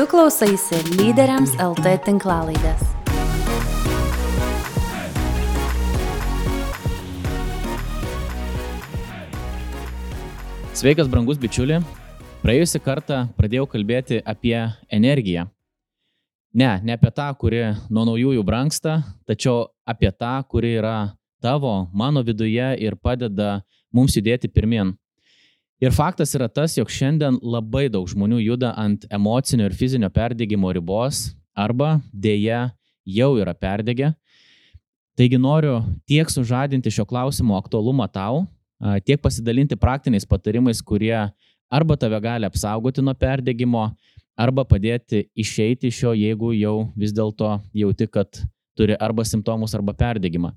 Tu klausaisi lyderiams LT tinklalaidės. Sveikas, brangus bičiuli. Praėjusią kartą pradėjau kalbėti apie energiją. Ne, ne apie tą, kuri nuo naujųjų brangsta, tačiau apie tą, kuri yra tavo, mano viduje ir padeda mums judėti pirmin. Ir faktas yra tas, jog šiandien labai daug žmonių juda ant emocinio ir fizinio perdėgymo ribos arba dėja jau yra perdėgę. Taigi noriu tiek sužadinti šio klausimo aktualumą tau, tiek pasidalinti praktiniais patarimais, kurie arba tave gali apsaugoti nuo perdėgymo, arba padėti išeiti iš jo, jeigu jau vis dėlto jauti, kad turi arba simptomus, arba perdėgymą.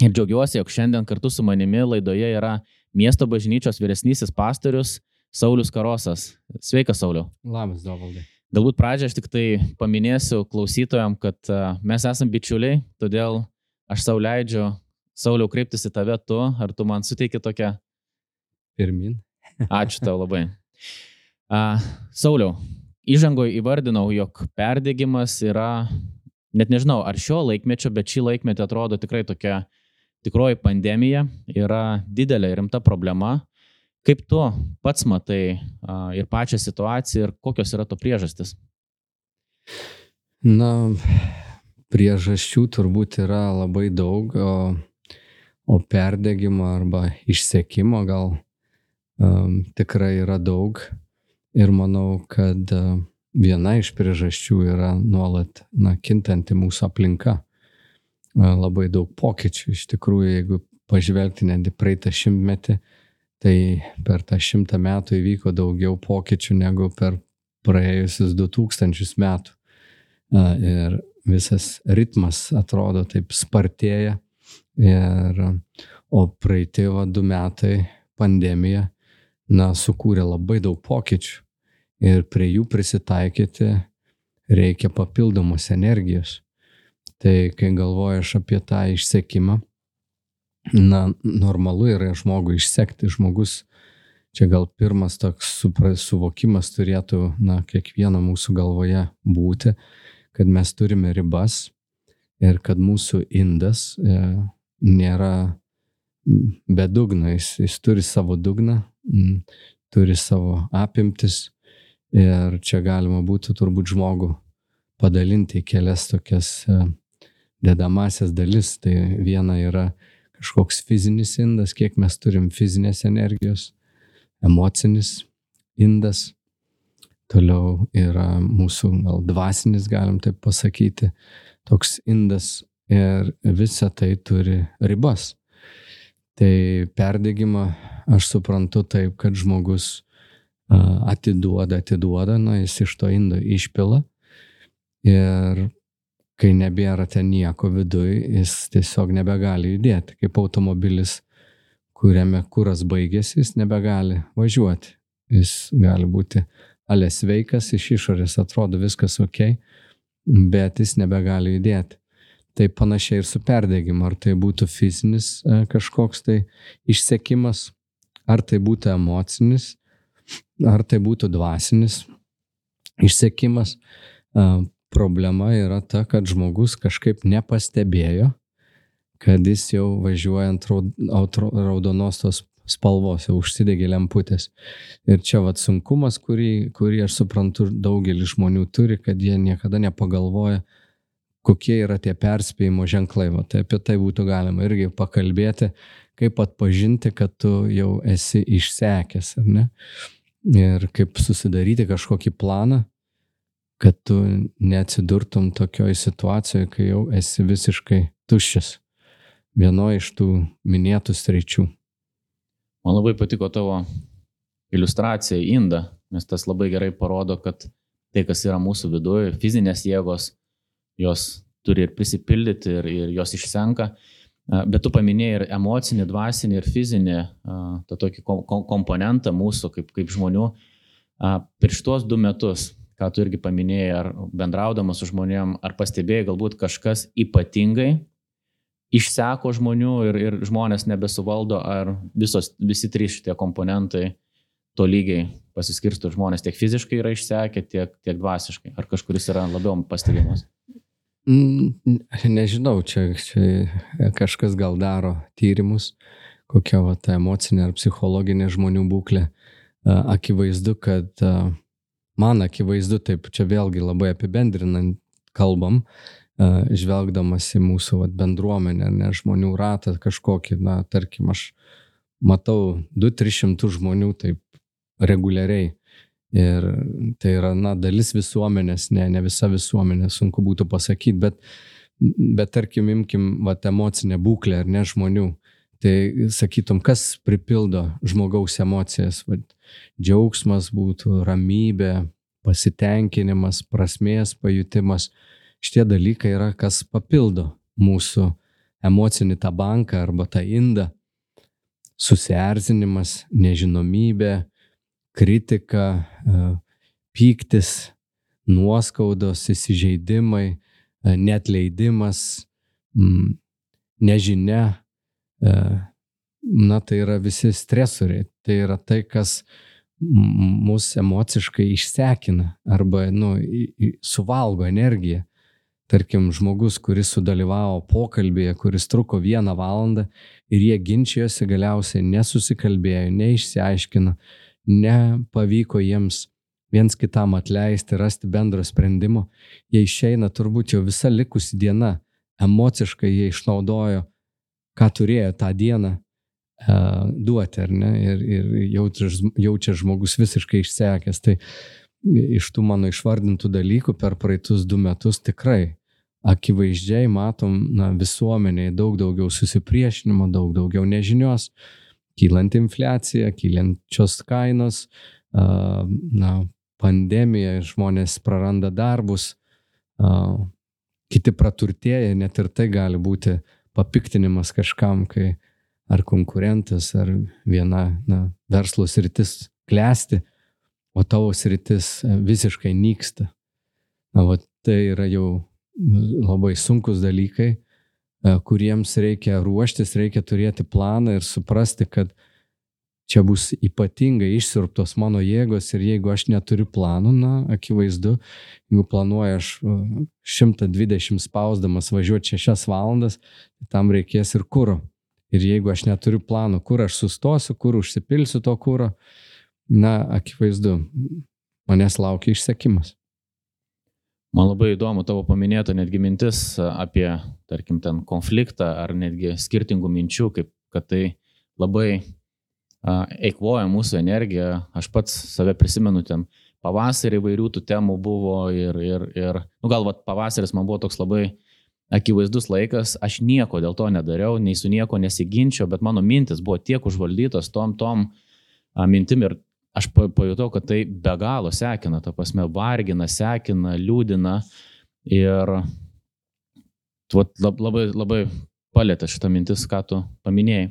Ir džiaugiuosi, jog šiandien kartu su manimi laidoje yra miesto bažnyčios vyresnysis pastorius Saulis Karosas. Sveikas, Sauliau. Labas, Dovaldai. Galbūt pradžią aš tik tai paminėsiu klausytojam, kad mes esame bičiuliai, todėl aš savo leidžiu, Sauliau, kreiptis į tave tu, ar tu man suteiki tokią. Pirmin. Ačiū tau labai. Uh, Sauliau, įžangoje įvardinau, jog perdėgymas yra, net nežinau, ar šio laikmečio, bet šį laikmetį atrodo tikrai tokia tikroji pandemija yra didelė ir rimta problema. Kaip tu pats matai ir pačią situaciją ir kokios yra to priežastis? Na, priežasčių turbūt yra labai daug, o, o perdegimo arba išsekimo gal um, tikrai yra daug. Ir manau, kad viena iš priežasčių yra nuolat na, kintanti mūsų aplinka labai daug pokyčių. Iš tikrųjų, jeigu pažvelgti netgi praeitą šimtmetį, tai per tą šimtą metų įvyko daugiau pokyčių negu per praėjusius 2000 metų. Ir visas ritmas atrodo taip spartėja. Ir, o praeitį va du metai pandemija, na, sukūrė labai daug pokyčių. Ir prie jų prisitaikyti reikia papildomos energijos. Tai kai galvoju aš apie tą išsekimą, na, normalu yra žmogui išsekti, žmogus, čia gal pirmas toks suvokimas turėtų, na, kiekvieno mūsų galvoje būti, kad mes turime ribas ir kad mūsų indas e, nėra be dugno, jis, jis turi savo dugną, m, turi savo apimtis ir čia galima būtų turbūt žmogų padalinti į kelias tokias e, dedamasias dalis. Tai viena yra kažkoks fizinis indas, kiek mes turim fizinės energijos, emocinis indas. Toliau yra mūsų gal dvasinis, galim taip pasakyti, toks indas ir visa tai turi ribas. Tai perdėgymą aš suprantu taip, kad žmogus atiduoda, atiduoda, na, jis iš to indo išpila ir kai nebėra ten nieko viduj, jis tiesiog nebegali judėti. Kaip automobilis, kuriame kuras baigėsi, jis nebegali važiuoti. Jis gali būti ale sveikas, iš išorės atrodo viskas ok, bet jis nebegali judėti. Tai panašiai ir su perdėgymu, ar tai būtų fizinis e, kažkoks tai išsekimas, ar tai būtų emocinis, ar tai būtų dvasinis išsekimas. Problema yra ta, kad žmogus kažkaip nepastebėjo, kad jis jau važiuojant raudonos tos spalvos, jau užsidegė lemputės. Ir čia vad sunkumas, kurį, kurį aš suprantu daugelis žmonių turi, kad jie niekada nepagalvoja, kokie yra tie perspėjimo ženklai. Va, tai apie tai būtų galima irgi pakalbėti, kaip atpažinti, kad tu jau esi išsekęs, ar ne? Ir kaip susidaryti kažkokį planą, kad tu neatsidurtum tokioj situacijoje, kai jau esi visiškai tuščias vienoje iš tų minėtų sričių. Man labai patiko tavo iliustracija į indą, nes tas labai gerai parodo, kad tai, kas yra mūsų viduje, fizinės jėgos, jos turi ir prisipildyti, ir, ir jos išsenka. Bet tu paminėjai ir emocinį, dvasinį, ir fizinį, tą tokį komponentą mūsų kaip, kaip žmonių. Per šitos du metus ką tu irgi paminėjai, ar bendraudamas su žmonėm, ar pastebėjai galbūt kažkas ypatingai išseko žmonių ir, ir žmonės nebesuvaldo, ar visos, visi trys šitie komponentai to lygiai pasiskirsto žmonės tiek fiziškai yra išsekę, tiek, tiek dvasiškai? Ar kažkuris yra labiau pastebimas? Mm, nežinau, čia, čia kažkas gal daro tyrimus, kokia va, ta emocinė ar psichologinė žmonių būklė. Akivaizdu, kad man akivaizdu, taip čia vėlgi labai apibendrinant kalbam, žvelgdamas į mūsų vat, bendruomenę, ne žmonių ratą kažkokį, na, tarkim, aš matau 2-300 žmonių taip reguliariai. Ir tai yra, na, dalis visuomenės, ne, ne visa visuomenė, sunku būtų pasakyti, bet, bet tarkim, imkim, va, emocinę būklę ar ne žmonių. Tai sakytum, kas pripildo žmogaus emocijas, va, džiaugsmas būtų, ramybė, pasitenkinimas, prasmės pajutimas. Šitie dalykai yra, kas papildo mūsų emocinį tą banką arba tą indą. Susierzinimas, nežinomybė, kritika, e, pyktis, nuoskaudos, įsižeidimai, e, netleidimas, nežinia. E, na, tai yra visi stresoriai. Tai yra tai, kas mus emociškai išsekina arba nu, suvalgo energiją. Tarkim, žmogus, kuris sudalyvavo pokalbėje, kuris truko vieną valandą ir jie ginčijosi galiausiai nesusikalbėjo, neišsiaiškino, nepavyko jiems viens kitam atleisti, rasti bendro sprendimo, jie išeina turbūt jau visa likusi diena, emociškai jie išnaudojo, ką turėjo tą dieną duoti, ar ne, ir, ir jaučia, jaučia žmogus visiškai išsekęs. Tai iš tų mano išvardintų dalykų per praeitus du metus tikrai akivaizdžiai matom na, visuomeniai daug daugiau susipriešinimo, daug daugiau nežinios, kylant infliacija, kylančios kainos, na, pandemija, žmonės praranda darbus, kiti praturtėja, net ir tai gali būti papiktinimas kažkam, kai ar konkurentas, ar viena na, verslo sritis klesti, o tavo sritis visiškai nyksta. Na, va, tai yra jau labai sunkus dalykai, E, kuriems reikia ruoštis, reikia turėti planą ir suprasti, kad čia bus ypatingai išsirptos mano jėgos ir jeigu aš neturiu planų, na, akivaizdu, jeigu planuoju aš 120 e, spausdamas važiuoti 6 valandas, tai tam reikės ir kūro. Ir jeigu aš neturiu planų, kur aš sustosiu, kur užsipilsiu to kūro, na, akivaizdu, manęs laukia išsekimas. Man labai įdomu tavo paminėta netgi mintis apie, tarkim, ten konfliktą ar netgi skirtingų minčių, kaip kad tai labai a, eikvoja mūsų energiją. Aš pats save prisimenu ten pavasarį įvairių tų temų buvo ir, ir, ir nu gal vat, pavasaris man buvo toks labai akivaizdus laikas, aš nieko dėl to nedariau, nei su nieko nesiginčiau, bet mano mintis buvo tiek užvaldytos tom tom mintim ir aš pajutau, kad tai be galo sekina, ta prasme, vargina, sekina, liūdina ir vat, labai, labai palėtė šitą mintis, ką tu paminėjai.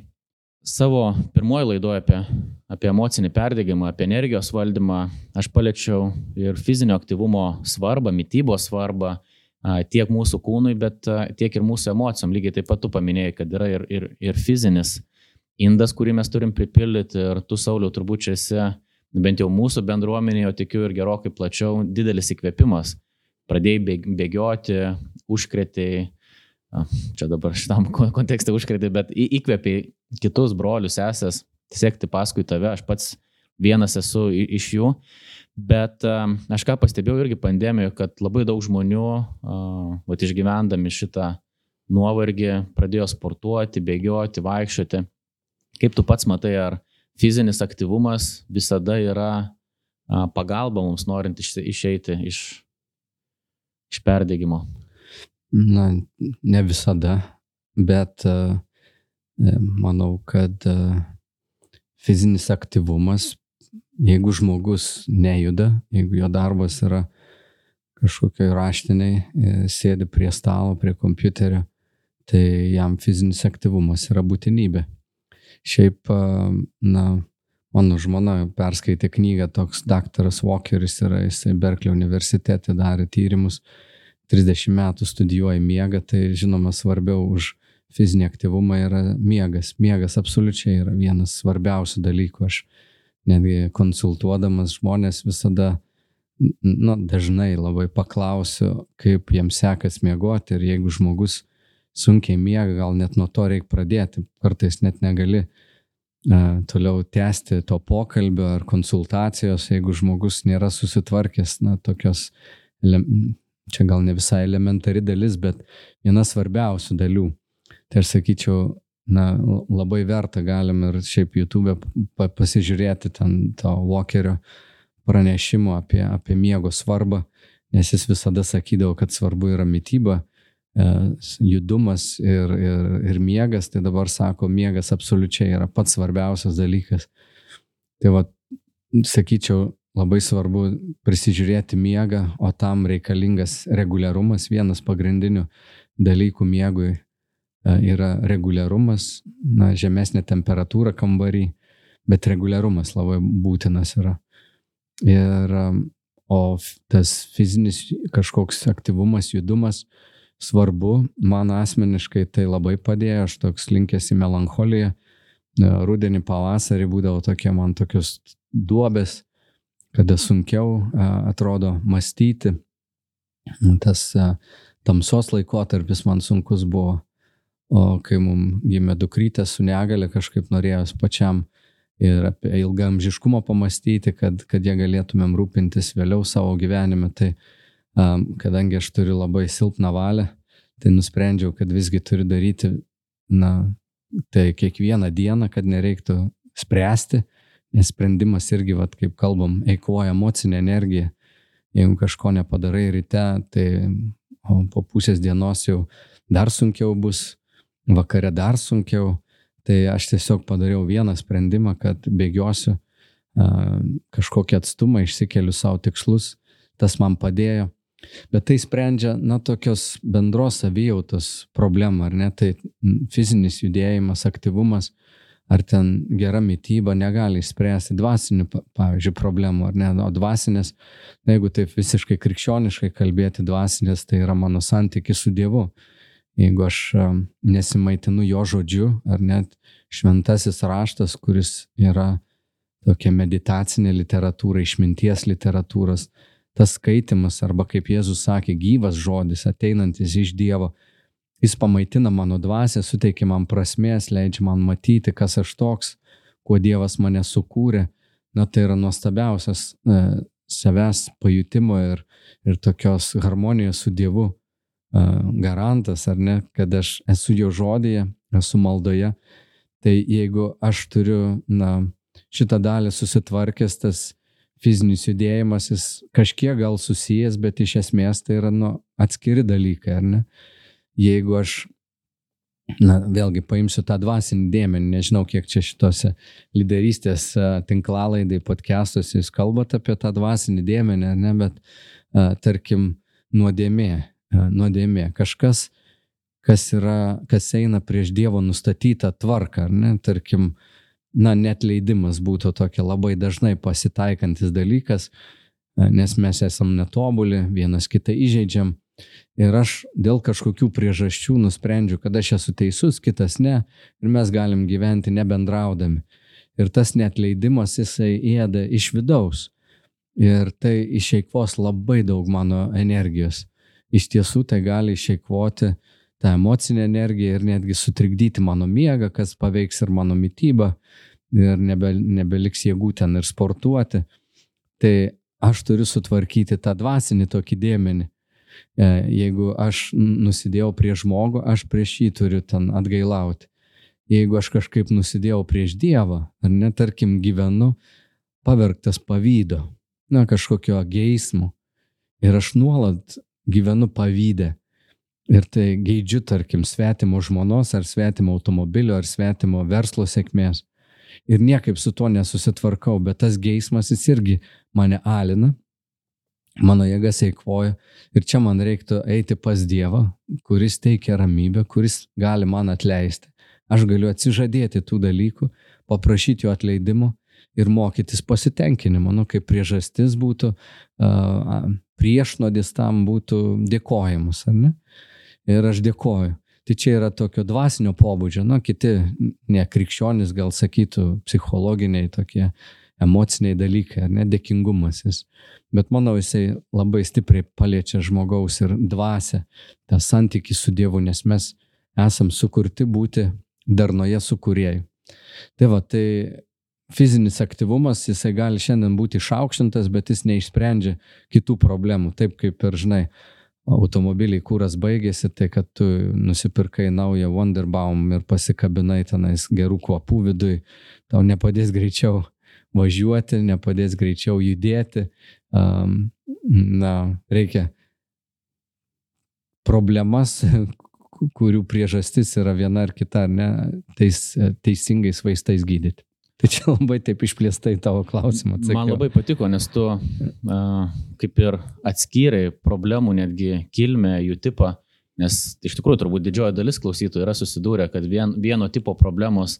Savo pirmoji laidoje apie, apie emocinį perdėgymą, apie energijos valdymą, aš paliečiau ir fizinio aktyvumo svarbą, mytybos svarbą tiek mūsų kūnui, bet tiek ir mūsų emocijom. Lygiai taip pat tu paminėjai, kad yra ir, ir, ir fizinis indas, kurį mes turim pripildyti ir tu, Sauliau, turbūt čia esi bent jau mūsų bendruomenėje, tikiu ir gerokai plačiau, didelis įkvėpimas. Pradėjai bėgioti, užkrėtėjai, čia dabar šitam kontekste užkrėtė, bet įkvėpiai kitus brolius, sesės, sekti paskui tave, aš pats vienas esu iš jų. Bet aš ką pastebėjau irgi pandemijoje, kad labai daug žmonių, va, išgyvendami šitą nuovargį, pradėjo sportuoti, bėgioti, vaikščioti. Kaip tu pats matai, ar fizinis aktyvumas visada yra pagalba mums norint išeiti iš, iš perdėgymo? Na, ne visada, bet manau, kad fizinis aktyvumas, jeigu žmogus nejuda, jeigu jo darbas yra kažkokioj raštiniai, e, sėdi prie stalo, prie kompiuterio, tai jam fizinis aktyvumas yra būtinybė. Šiaip, na, mano žmona perskaitė knygą, toks daktaras Walkeris yra, jisai Berkelio universitete darė tyrimus, 30 metų studijuoja miegą, tai žinoma svarbiau už fizinį aktyvumą yra miegas. Miegas absoliučiai yra vienas svarbiausių dalykų. Aš netgi konsultuodamas žmonės visada, nu, dažnai labai paklausiu, kaip jiems sekas miegoti ir jeigu žmogus sunkiai miega, gal net nuo to reikia pradėti, kartais net negali uh, toliau tęsti to pokalbio ar konsultacijos, jeigu žmogus nėra susitvarkęs, na, tokios, čia gal ne visai elementari dalis, bet viena svarbiausių dalių. Tai aš sakyčiau, na, labai verta galim ir šiaip YouTube pasižiūrėti ten to Walkerio pranešimo apie, apie miego svarbą, nes jis visada sakydavo, kad svarbu yra mytyba, e, judumas ir, ir, ir miegas, tai dabar sako, miegas absoliučiai yra pats svarbiausias dalykas. Tai va, sakyčiau, labai svarbu prisižiūrėti miegą, o tam reikalingas reguliarumas, vienas pagrindinių dalykų miegui E, yra reguliarumas, na, žemesnė temperatūra kambarį, bet reguliarumas labai būtinas yra. Ir, e, o tas fizinis kažkoks aktyvumas, judumas svarbu, man asmeniškai tai labai padėjo, aš toks linkęs į melancholiją, e, rudenį, pavasarį būdavo tokie man tokios duobės, kada sunkiau atrodo mąstyti. Tas tamsos laikotarpis man sunkus buvo O kai mums gimė dukrytė su negale, kažkaip norėjos pačiam ir apie ilgamžiškumą pamastyti, kad, kad jie galėtumėm rūpintis vėliau savo gyvenime. Tai um, kadangi aš turiu labai silpną valią, tai nusprendžiau, kad visgi turiu daryti, na, tai kiekvieną dieną, kad nereiktų spręsti, nes sprendimas irgi, vat, kaip kalbam, eikvoja emocinę energiją. Jeigu kažko nepadarai ryte, tai po pusės dienos jau dar sunkiau bus vakare dar sunkiau. Tai aš tiesiog padariau vieną sprendimą, kad bėgiosiu kažkokį atstumą, išsikeliu savo tikslus, tas man padėjo. Bet tai sprendžia, na, tokios bendros savijautos problemą, ar ne? Tai fizinis judėjimas, aktyvumas, ar ten gera mytyba negali išspręsti dvasinių, pavyzdžiui, problemų, ar ne? O dvasinės, na, jeigu taip visiškai krikščioniškai kalbėti, dvasinės tai yra mano santykis su Dievu jeigu aš nesimaitinu jo žodžiu, ar net šventasis raštas, kuris yra tokia meditacinė literatūra, išminties literatūros, tas skaitimas arba kaip Jėzus sakė, gyvas žodis, ateinantis iš Dievo, jis pamaitina mano dvasę, suteikia man prasmės, leidžia man matyti, kas aš toks, kuo Dievas mane sukūrė. Na tai yra nuostabiausias e, savęs pajutimo ir, ir tokios harmonijos su Dievu garantas, ar ne, kad aš esu jo žodėje, esu maldoje. Tai jeigu aš turiu, na, šitą dalį susitvarkęs, tas fizinis judėjimas, jis kažkiek gal susijęs, bet iš esmės tai yra, nu, atskiri dalykai, ar ne? Jeigu aš, na, vėlgi paimsiu tą dvasinį dėmenį, nežinau, kiek čia šitose lyderystės tinklalaidai, podcastuose jūs kalbate apie tą dvasinį dėmenį, ar ne, bet, a, tarkim, nuodėmė nuodėmė, kažkas, kas, yra, kas eina prieš Dievo nustatytą tvarką, ar ne, tarkim, na, net leidimas būtų tokia labai dažnai pasitaikantis dalykas, e, nes mes esam netobuli, vienas kitą įžeidžiam. Ir aš dėl kažkokių priežasčių nusprendžiu, kad aš esu teisus, kitas ne, ir mes galim gyventi nebendraudami. Ir tas net leidimas jisai įėda iš vidaus. Ir tai išeikvos labai daug mano energijos iš tiesų tai gali išeikvoti tą emocinę energiją ir netgi sutrikdyti mano miegą, kas paveiks ir mano mytybą ir nebe, nebeliks jėgų ten ir sportuoti. Tai aš turiu sutvarkyti tą dvasinį tokį dėmenį. E, jeigu aš nusidėjau prieš žmogų, aš prieš jį turiu ten atgailauti. Jeigu aš kažkaip nusidėjau prieš Dievą, ar netarkim gyvenu pavergtas pavydo, na kažkokio geismo, ir aš nuolat gyvenu pavydę. Ir tai geidžiu, tarkim, svetimo žmonos ar svetimo automobilio ar svetimo verslo sėkmės. Ir niekaip su tuo nesusitvarkau, bet tas geismas jis irgi mane alina, mano jėgas eikvoja. Ir čia man reiktų eiti pas Dievą, kuris teikia ramybę, kuris gali man atleisti. Aš galiu atsižadėti tų dalykų, paprašyti jo atleidimo ir mokytis pasitenkinimo. Nu, kaip priežastis būtų priešnodis tam būtų dėkojimas, ar ne? Ir aš dėkoju. Tai čia yra tokio dvasinio pobūdžio, na, kiti nekrikščionys gal sakytų psichologiniai tokie emociniai dalykai, ar ne, dėkingumas jis. Bet manau, jisai labai stipriai paliečia žmogaus ir dvasę, tą santykį su Dievu, nes mes esam sukurti būti darnoje su kuriejų. Tai va, tai fizinis aktyvumas, jisai gali šiandien būti išaukštintas, bet jis neišsprendžia kitų problemų. Taip kaip ir, žinai, automobiliai kūras baigėsi, tai kad tu nusipirkai naują Wonderbaum ir pasikabinai tenais gerų kvapų vidui, tau nepadės greičiau važiuoti, nepadės greičiau judėti. Um, na, reikia problemas, kurių priežastis yra viena ar kita, ar ne, teis, teisingais vaistais gydyti. Tai čia labai taip išplėstai tavo klausimą. Atsakiau. Man labai patiko, nes tu kaip ir atskyrai problemų netgi kilmę, jų tipą, nes iš tikrųjų turbūt didžioji dalis klausytojų yra susidūrę, kad vien, vieno tipo problemos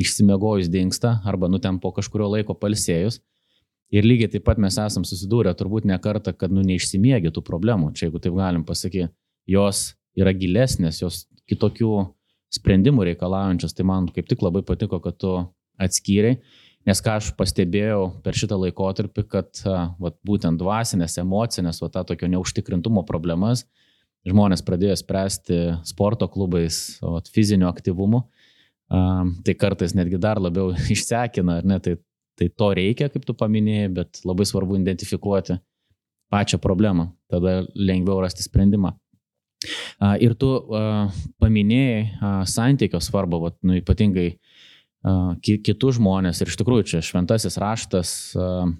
išsimegojus dinksta arba nu ten po kažkurio laiko palsėjus. Ir lygiai taip pat mes esam susidūrę turbūt ne kartą, kad nu neišsimiegi tų problemų, čia jeigu taip galim pasakyti, jos yra gilesnės, jos kitokių sprendimų reikalaujančios, tai man kaip tik labai patiko, kad tu atskyriai, nes ką aš pastebėjau per šitą laikotarpį, kad vat, būtent dvasinės, emocinės, vat, tą tokio neužtikrintumo problemas žmonės pradėjo spręsti sporto klubais, vat, fiziniu aktyvumu, tai kartais netgi dar labiau išsekina, ar ne, tai, tai to reikia, kaip tu paminėjai, bet labai svarbu identifikuoti pačią problemą, tada lengviau rasti sprendimą. Ir tu paminėjai santykio svarbą, vat, nu, ypatingai kitus žmonės. Ir iš tikrųjų čia šventasis raštas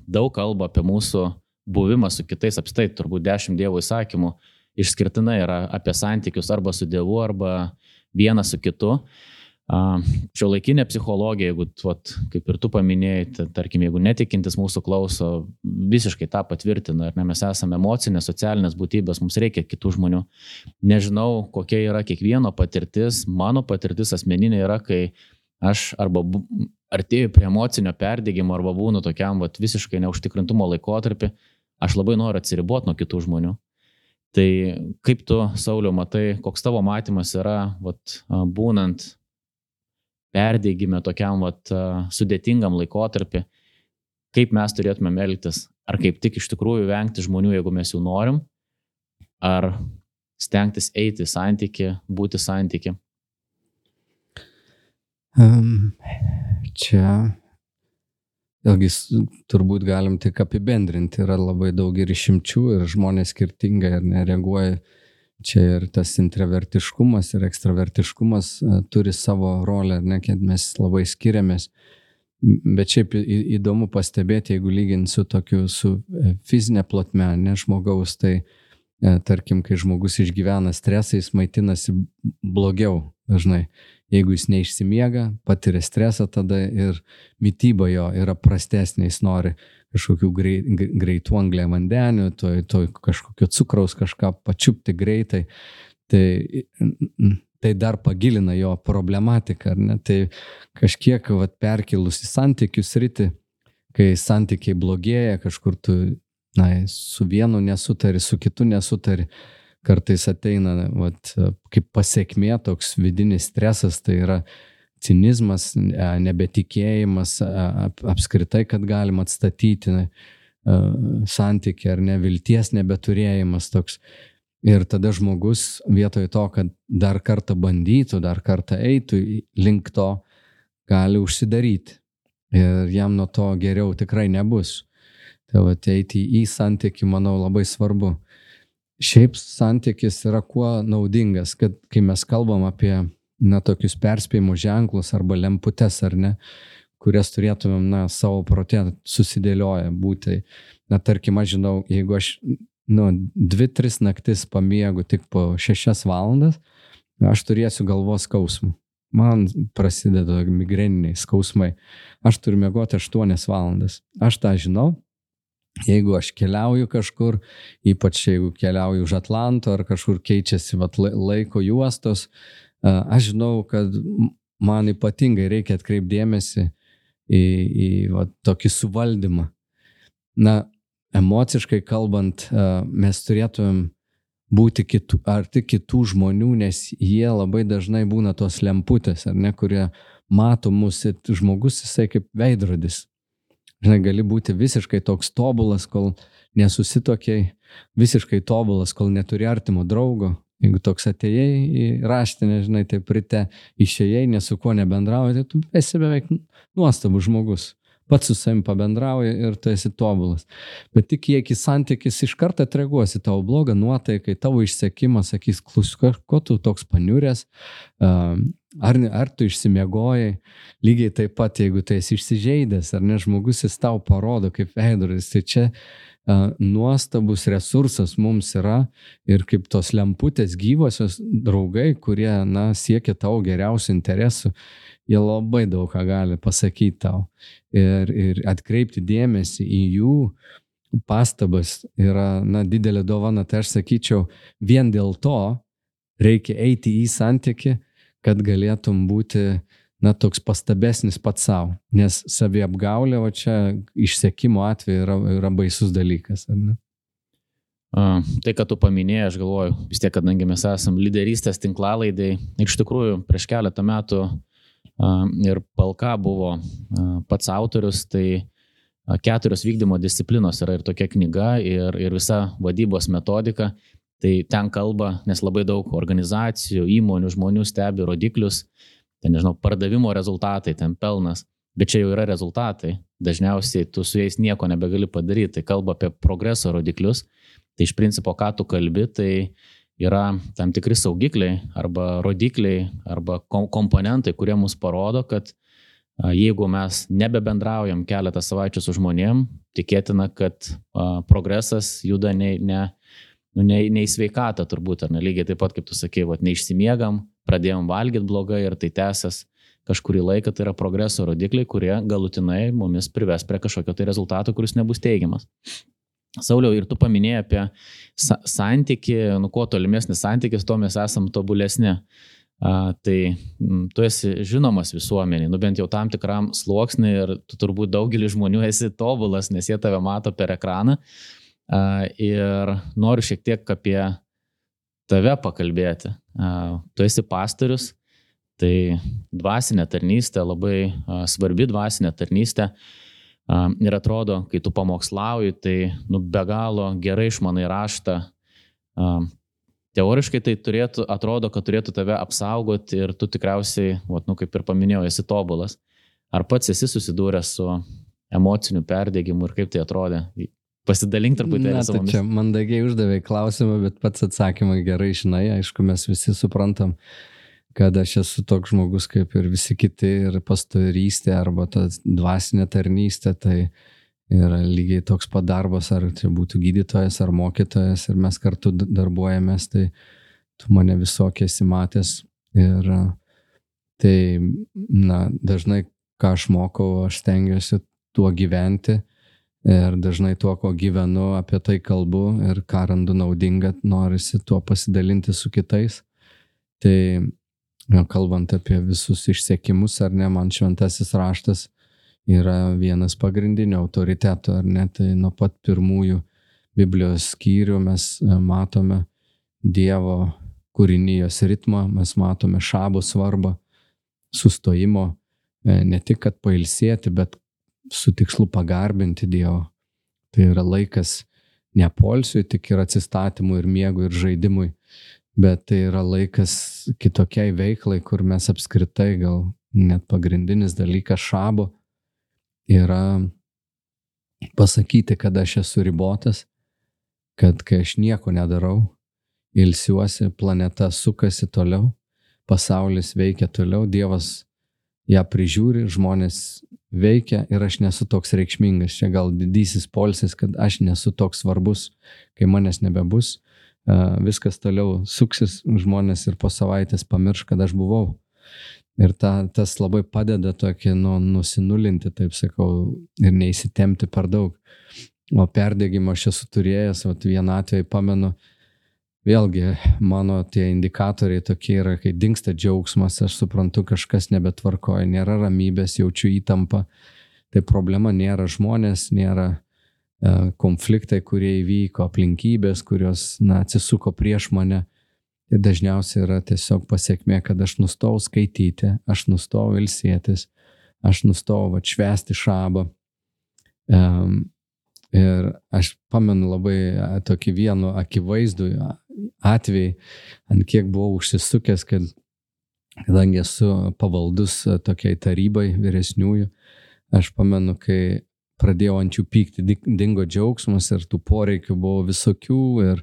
daug kalba apie mūsų buvimą su kitais, apstai turbūt dešimt Dievo įsakymų išskirtinai yra apie santykius arba su Dievu, arba vienas su kitu. Šio laikinė psichologija, jeigu, vat, kaip ir tu paminėjai, tarkim, jeigu netikintis mūsų klauso, visiškai tą patvirtina, ar ne, mes esame emocinės, socialinės būtybės, mums reikia kitų žmonių. Nežinau, kokia yra kiekvieno patirtis, mano patirtis asmeninė yra, kai aš arba artėju prie emocinio perdėgymo arba būnu tokiam vat, visiškai neužtikrintumo laikotarpį, aš labai noriu atsiriboti nuo kitų žmonių. Tai kaip tu, Sauliu, matai, koks tavo matymas yra, vat, būnant perdėgyme tokiam vat, sudėtingam laikotarpį, kaip mes turėtume elgtis, ar kaip tik iš tikrųjų vengti žmonių, jeigu mes jų norim, ar stengtis eiti santyki, būti santyki. Um, čia vėlgi turbūt galim tik apibendrinti, yra labai daug ir išimčių ir žmonės skirtingai ir nereaguoja. Čia ir tas intravertiškumas ir ekstravertiškumas uh, turi savo rolę, ne, kad mes labai skiriamės. Bet šiaip įdomu pastebėti, jeigu lyginti su tokiu, su e, fizinė plotme, ne žmogaus, tai e, tarkim, kai žmogus išgyvena stresą, jis maitinasi blogiau dažnai jeigu jis neišsimiega, patiria stresą tada ir mytyba jo yra prastesnė, jis nori kažkokių greit, greitų anglė vandenių, to, to kažkokio cukraus kažką pačiupti greitai. Tai, tai dar pagilina jo problematiką, ar ne? Tai kažkiek vat, perkilus į santykius rytį, kai santykiai blogėja, kažkur tu na, su vienu nesutari, su kitu nesutari, kartais ateina vat, kaip pasiekmė toks vidinis stresas, tai yra cinizmas, nebetikėjimas ap, apskritai, kad galima atstatyti santyki ar nevilties nebeturėjimas toks. Ir tada žmogus vietoj to, kad dar kartą bandytų, dar kartą eitų link to, gali užsidaryti. Ir jam nuo to geriau tikrai nebus. Tai va, eiti į santykių, manau, labai svarbu šiaip santykis yra kuo naudingas, kad kai mes kalbam apie na, tokius perspėjimų ženklus arba lemputes ar ne, kurias turėtumėm na, savo protė susidėlioję būti. Na, tarkim, aš žinau, jeigu aš nu, dvi, tris naktis pamiegu tik po šešias valandas, aš turėsiu galvos skausmų. Man prasideda migreniniai skausmai. Aš turiu miegoti 8 valandas. Aš tą žinau, Jeigu aš keliauju kažkur, ypač jeigu keliauju už Atlanto ar kažkur keičiasi vat, laiko juostos, aš žinau, kad man ypatingai reikia atkreipdėmėsi į, į vat, tokį suvaldymą. Na, emociškai kalbant, mes turėtumėm būti kitų, arti kitų žmonių, nes jie labai dažnai būna tos lemputės, ar ne, kurie mato mūsų, žmogus jisai kaip veidrodis Žinai, gali būti visiškai toks tobulas, kol nesusitokiai, visiškai tobulas, kol neturi artimo draugo. Jeigu toks atėjai į raštinę, žinai, tai prite išėjai, nesu kuo nebendrauji, tai tu esi beveik nuostabus žmogus pats su savim pabendrauji ir tu esi tobulas. Bet tik kiek į santykis iš karto atreaguosi tavo blogą nuotaiką, tavo išsekimas, sakys, klus, ko tu toks paniurės, ar, ar tu išsimiegojai, lygiai taip pat, jeigu tu esi išsižeidęs, ar ne žmogus jis tau parodo kaip veidrodis, tai čia nuostabus resursas mums yra ir kaip tos lemputės gyvosios draugai, kurie, na, siekia tavo geriausių interesų jie labai daug ką gali pasakyti tau. Ir, ir atkreipti dėmesį į jų pastabas yra, na, didelė dovana. Tai aš sakyčiau, vien dėl to reikia eiti į santyki, kad galėtum būti, na, toks pastabesnis pats savo. Nes saviapgaulė, o čia išsiekimo atveju yra, yra baisus dalykas, ar ne? A, tai, kad tu paminėjai, aš galvoju, vis tiek, kadangi mes esame lyderystės tinklalaidai, iš tikrųjų prieš keletą metų ir Palka buvo pats autorius, tai keturios vykdymo disciplinos yra ir tokia knyga, ir, ir visa vadybos metodika. Tai ten kalba, nes labai daug organizacijų, įmonių, žmonių stebi rodiklius, ten nežinau, pardavimo rezultatai, ten pelnas, bet čia jau yra rezultatai. Dažniausiai tu su jais nieko nebegali padaryti, tai kalba apie progreso rodiklius. Tai iš principo, ką tu kalbi, tai yra tam tikri saugikliai arba rodikliai arba komponentai, kurie mus parodo, kad jeigu mes nebebendraujam keletą savaičių su žmonėm, tikėtina, kad progresas juda ne, ne, nu, ne, ne į sveikatą turbūt, ar ne lygiai taip pat, kaip tu sakei, vat, neišsimiegam, pradėjom valgyti blogai ir tai tęsiasi kažkurį laiką, tai yra progreso rodikliai, kurie galutinai mumis prives prie kažkokio tai rezultato, kuris nebus teigiamas. Sauliau, ir tu paminėjai apie sa santyki, nu kuo tolimesnis santykis, tuo mes esam tobulesni. A, tai m, tu esi žinomas visuomeniai, nu bent jau tam tikram sluoksniui ir tu turbūt daugelį žmonių esi tobulas, nes jie tave mato per ekraną. Ir noriu šiek tiek apie tave pakalbėti. Tu esi pastorius, tai dvasinė tarnystė, labai svarbi dvasinė tarnystė. Ir atrodo, kai tu pamokslauji, tai nu, be galo gerai išmanai raštą. Teoriškai tai turėtų, atrodo, kad turėtų tave apsaugoti ir tu tikriausiai, vat, nu, kaip ir paminėjau, esi tobulas. Ar pats esi susidūręs su emociniu perdėgymu ir kaip tai atrodė? Pasidalink truputėlį savo. Tai čia mandagiai uždavė klausimą, bet pats atsakymą gerai žinai, aišku, mes visi suprantam, kad aš esu toks žmogus kaip ir visi kiti ir pastorystė arba ta dvasinė tarnystė, tai yra lygiai toks pat darbas, ar tai būtų gydytojas ar mokytojas ir mes kartu darbuojamės, tai tu mane visokie esi matęs. Ir tai, na, dažnai ką aš mokau, aš stengiuosi tuo gyventi ir dažnai tuo, ko gyvenu, apie tai kalbu ir ką randu naudinga, norisi tuo pasidalinti su kitais. Tai kalbant apie visus išsiekimus, ar ne, man šventasis raštas yra vienas pagrindinių autoritetų, ar ne, tai nuo pat pirmųjų Biblijos skyrių mes e, matome Dievo kūrinijos ritmą, mes matome šabo svarbą, sustojimo, e, ne tik kad pailsėti, bet su tikslu pagarbinti Dievo. Tai yra laikas ne polsiui, tik ir atsistatymui, ir miegui, ir žaidimui bet tai yra laikas kitokiai veiklai, kur mes apskritai gal net pagrindinis dalykas šabo yra pasakyti, kad aš esu ribotas, kad kai aš nieko nedarau, ilsiuosi, planeta sukasi toliau, pasaulis veikia toliau, Dievas ją prižiūri, žmonės veikia ir aš nesu toks reikšmingas. Čia gal didysis polsis, kad aš nesu toks svarbus, kai manęs nebebus, viskas toliau suksis, žmonės ir po savaitės pamirš, kad aš buvau. Ir ta, tas labai padeda tokį nu, nusinulinti, taip sakau, ir neįsitemti per daug. O perdėgymą aš esu turėjęs, o vieną atvejį pamenu, vėlgi mano tie indikatoriai tokie yra, kai dinksta džiaugsmas, aš suprantu, kažkas nebetvarkoja, nėra ramybės, jaučiu įtampą. Tai problema nėra žmonės, nėra E, konfliktai, kurie įvyko, aplinkybės, kurios na, atsisuko prieš mane. Ir dažniausiai yra tiesiog pasiekmė, kad aš nustojau skaityti, aš nustojau ilsėtis, aš nustojau atšvesti šabą. Um, ir aš pamenu labai tokį vieną akivaizdų atvejį, ant kiek buvau užsisukęs, kad kadangi esu pavaldus tokiai tarybai vyresniųjų, aš pamenu, kai pradėjau ant jų pykti, dingo džiaugsmas ir tų poreikių buvo visokių ir,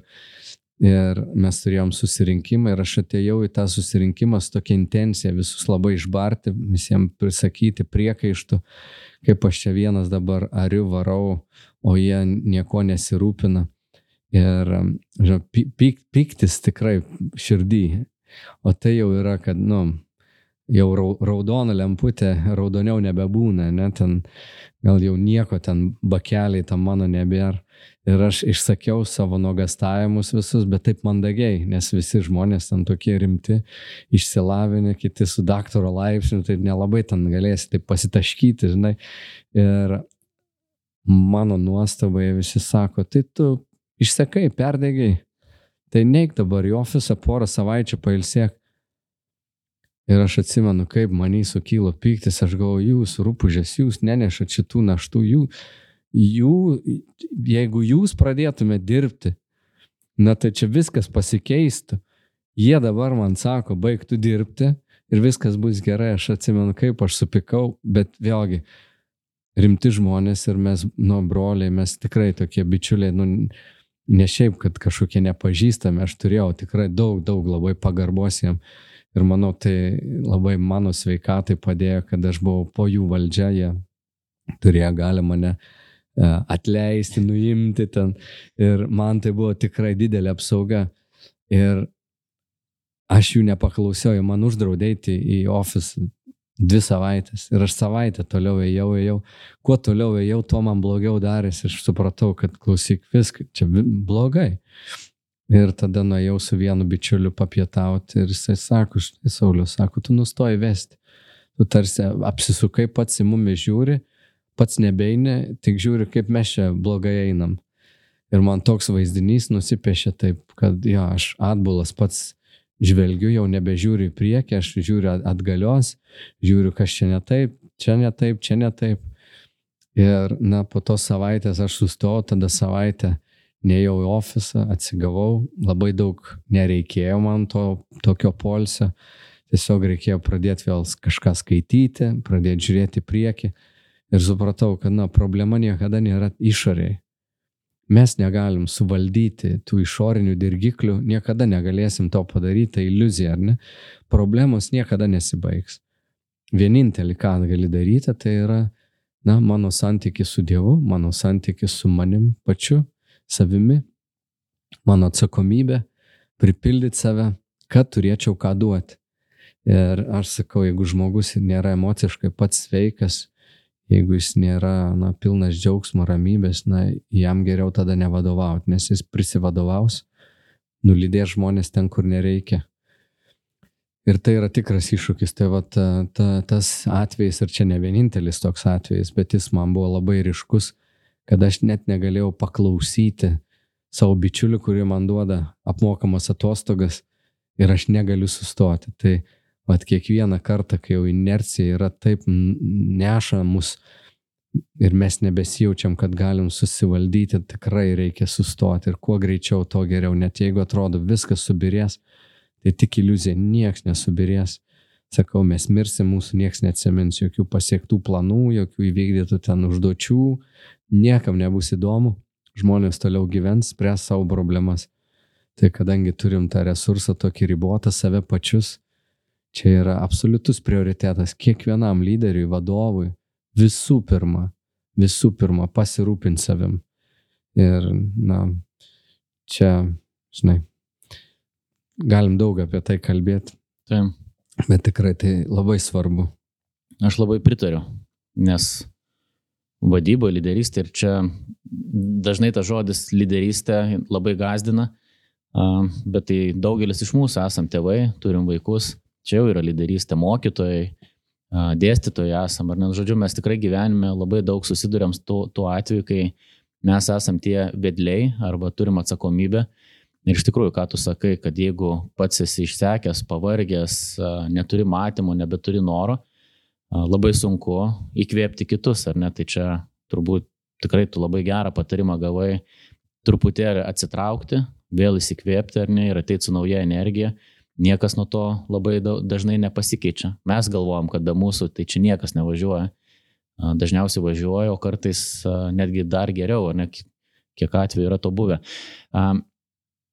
ir mes turėjom susirinkimą ir aš atėjau į tą susirinkimą su tokia intencija visus labai išbarti, visiems prisakyti priekaištų, kaip aš čia vienas dabar ariu varau, o jie nieko nesirūpina. Ir žinau, pyk, pyktis tikrai širdį. O tai jau yra, kad, nu, jau raudona lemputė, raudoniau nebebūna, ne, ten gal jau nieko ten bakeliai tam mano nebėra. Ir aš išsakiau savo nuogastavimus visus, bet taip mandagiai, nes visi žmonės ten tokie rimti, išsilavinę, kiti su daktaro laipsniu, tai nelabai ten galėsi taip pasitaškyti, žinai. Ir mano nuostabai visi sako, tai tu išsekai, perdegiai, tai neik dabar į ofisą porą savaičių pailsėk. Ir aš atsimenu, kaip manį sukilo pyktis, aš galvoju, jūs rūpužės, jūs nenešat šitų naštų, jų, jų, jeigu jūs pradėtumėte dirbti, na tai čia viskas pasikeistų. Jie dabar man sako, baigtų dirbti ir viskas bus gerai, aš atsimenu, kaip aš supikau, bet vėlgi, rimti žmonės ir mes, nu, broliai, mes tikrai tokie bičiuliai, nu, ne šiaip, kad kažkokie nepažįstami, aš turėjau tikrai daug, daug labai pagarbos jiem. Ir manau, tai labai mano sveikatai padėjo, kad aš buvau po jų valdžia, jie turėjo gali mane e, atleisti, nuimti ten. Ir man tai buvo tikrai didelė apsauga. Ir aš jų nepaklausiau, man uždraudė eiti į ofisą dvi savaitės. Ir aš savaitę toliau ėjau, ėjau. Kuo toliau ėjau, tuo man blogiau darėsi. Aš supratau, kad klausyk viską, čia blogai. Ir tada nuėjau su vienu bičiuliu papietauti ir jisai sako, štai Saulius, sako, tu nustoji vesti. Tu tarsi apsisukai pats į mumi žiūri, pats nebeini, tik žiūri, kaip mes čia blogai einam. Ir man toks vaizdinys nusipiešė taip, kad jo, aš atbulas pats žvelgiu, jau nebežiūriu į priekį, aš žiūriu atgalios, žiūriu, kas čia ne taip, čia ne taip, čia ne taip. Ir, na, po tos savaitės aš sustojau, tada savaitę neėjau į ofisą, atsigavau, labai daug nereikėjo man to tokio polsio, tiesiog reikėjo pradėti vėl kažką skaityti, pradėti žiūrėti į priekį ir supratau, kad, na, problema niekada nėra išoriai mes negalim suvaldyti tų išorinių dirgiklių, niekada negalėsim to padaryti, tai iliuzija, ar ne? Problemos niekada nesibaigs. Vienintelį, ką gali daryti, tai yra, na, mano santykis su Dievu, mano santykis su manim pačiu, savimi, mano atsakomybė pripildyti save, kad turėčiau ką duoti. Ir aš sakau, jeigu žmogus nėra emociškai pats sveikas, jeigu jis nėra na, pilnas džiaugsmo, ramybės, na, jam geriau tada nevadovauti, nes jis prisivadovaus, nulydės žmonės ten, kur nereikia. Ir tai yra tikras iššūkis. Tai va, ta, ta, tas atvejis, ir čia ne vienintelis toks atvejis, bet jis man buvo labai ryškus, kad aš net negalėjau paklausyti savo bičiulių, kurie man duoda apmokamas atostogas ir aš negaliu sustoti. Tai Vat kiekvieną kartą, kai jau inercija yra taip neša mus ir mes nebesijaučiam, kad galim susivaldyti, tikrai reikia sustoti ir kuo greičiau, to geriau. Net jeigu atrodo viskas subirės, tai tik iliuzija, nieks nesubirės. Sakau, mes mirsim, mūsų nieks neatsimins jokių pasiektų planų, jokių įvykdytų ten užduočių, niekam nebus įdomu, žmonės toliau gyvens, spręs savo problemas. Tai kadangi turim tą resursą tokį ribotą save pačius, Čia yra absoliutus prioritetas kiekvienam lyderiui, vadovui. Visų pirma, visų pirma, pasirūpinti savim. Ir, na, čia, žinai, galim daug apie tai kalbėti. Taip. Bet tikrai tai labai svarbu. Aš labai pritariu, nes vadyba, lyderystė ir čia dažnai tas žodis lyderystė labai gazdina, bet tai daugelis iš mūsų esam tėvai, turim vaikus Čia jau yra lyderystė mokytojai, dėstytojai esam, ar net žodžiu, mes tikrai gyvenime labai daug susidurėm su tuo, tuo atveju, kai mes esam tie vedliai arba turim atsakomybę. Ir iš tikrųjų, ką tu sakai, kad jeigu pats esi išsekęs, pavargęs, neturi matymų, nebeturi noro, labai sunku įkvėpti kitus, ar ne? Tai čia turbūt tikrai tu labai gerą patarimą gavai truputėlį atsitraukti, vėl įsikvėpti ar ne ir ateiti su nauja energija. Niekas nuo to labai dažnai nepasikeičia. Mes galvojam, kad be mūsų tai čia niekas nevažiuoja. Dažniausiai važiuoja, o kartais netgi dar geriau, ar ne, kiek atveju yra to buvę.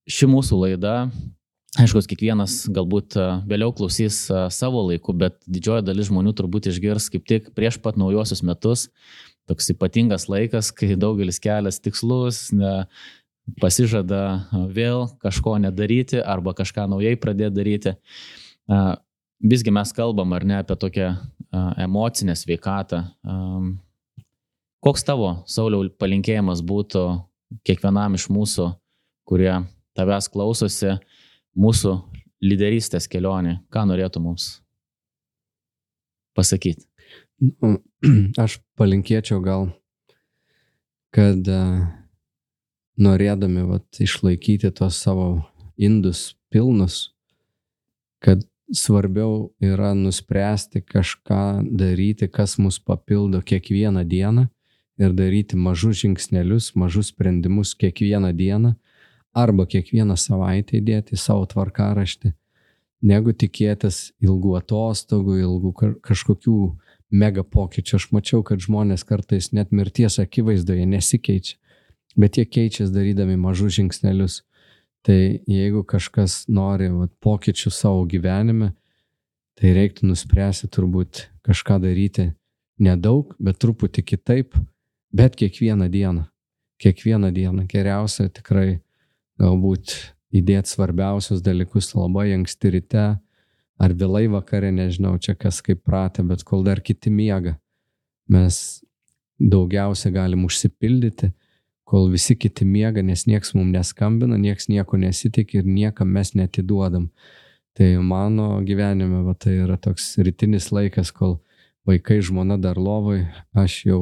Ši mūsų laida Aišku, kiekvienas galbūt vėliau klausys savo laiku, bet didžioji dalis žmonių turbūt išgirs kaip tik prieš pat naujosius metus. Toks ypatingas laikas, kai daugelis kelias tikslus, ne, pasižada vėl kažko nedaryti arba kažką naujai pradėti daryti. Visgi mes kalbam ar ne apie tokią emocinę sveikatą. Koks tavo, Sauliau, palinkėjimas būtų kiekvienam iš mūsų, kurie tavęs klausosi, mūsų lyderystės kelionė, ką norėtų mums pasakyti? Nu, aš palinkėčiau gal, kad norėdami vat, išlaikyti tos savo indus pilnus, kad svarbiau yra nuspręsti kažką daryti, kas mus papildo kiekvieną dieną ir daryti mažus žingsnelius, mažus sprendimus kiekvieną dieną arba kiekvieną savaitę įdėti į savo tvarkaraštį, negu tikėtis ilgų atostogų, ilgų kažkokių mega pokyčių. Aš mačiau, kad žmonės kartais net mirties akivaizdoje nesikeičia, bet jie keičiasi darydami mažus žingsnelius. Tai jeigu kažkas nori vat, pokyčių savo gyvenime, tai reiktų nuspręsti turbūt kažką daryti nedaug, bet truputį kitaip, bet kiekvieną dieną. Kiekvieną dieną geriausia tikrai galbūt įdėti svarbiausius dalykus labai anksti ryte ar vėlai vakare, nežinau, čia kas kaip pratė, bet kol dar kiti miega, mes daugiausia galim užsipildyti, kol visi kiti miega, nes nieks mums neskambina, nieks nieko nesitik ir niekam mes netiduodam. Tai mano gyvenime va, tai yra toks rytinis laikas, kol vaikai žmona dar lovai, aš jau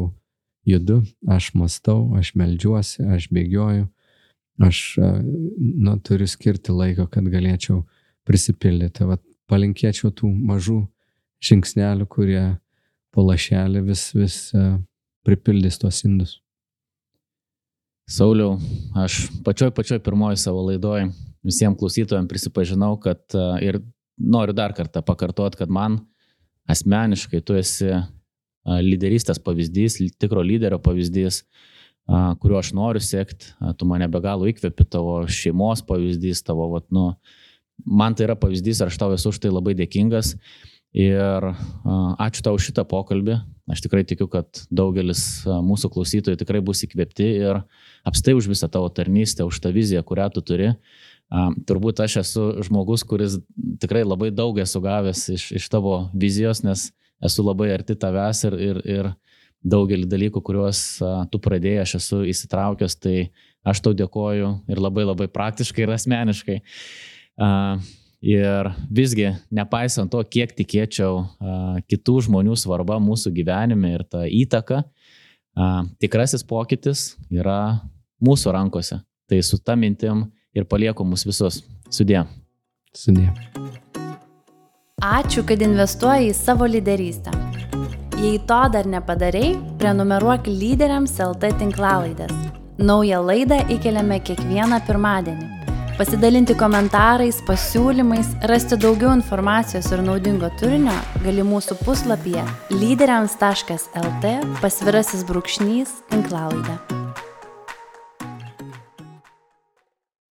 judu, aš mastau, aš melžiuosi, aš bėgioju aš nu, turiu skirti laiko, kad galėčiau prisipildyti. Vat palinkėčiau tų mažų žingsnelių, kurie po lašelį vis, vis pripildys tos indus. Sauliau, aš pačioj pačioj pirmoji savo laidoj visiems klausytojams prisipažinau, kad ir noriu dar kartą pakartoti, kad man asmeniškai tu esi lyderystės pavyzdys, tikro lyderio pavyzdys, kuriuo aš noriu sekti, tu mane be galo įkvepi, tavo šeimos pavyzdys, tavo, vat, nu, man tai yra pavyzdys ir aš tau esu už tai labai dėkingas. Ir ačiū tau šitą pokalbį. Aš tikrai tikiu, kad daugelis mūsų klausytojų tikrai bus įkvėpti ir apstai už visą tavo tarnystę, už tą viziją, kurią tu turi. Turbūt aš esu žmogus, kuris tikrai labai daug esu gavęs iš, iš tavo vizijos, nes esu labai arti tavęs ir, ir, ir daugelį dalykų, kuriuos tu pradėjai, aš esu įsitraukęs, tai aš tau dėkoju ir labai labai praktiškai ir asmeniškai. Ir visgi, nepaisant to, kiek tikėčiau kitų žmonių svarba mūsų gyvenime ir ta įtaka, tikrasis pokytis yra mūsų rankose. Tai su tą mintim ir palieku mus visus. Sudė. Sudė. Ačiū, kad investuoji į savo lyderystę. Jei to dar nepadarei, prenumeruok lyderiams LT tinklalaidės. Naują laidą įkeliame kiekvieną pirmadienį. Pasidalinti komentarais, pasiūlymais, rasti daugiau informacijos ir naudingo turinio gali mūsų puslapyje lyderiams.lt pasvirasis brūkšnys tinklalaidę.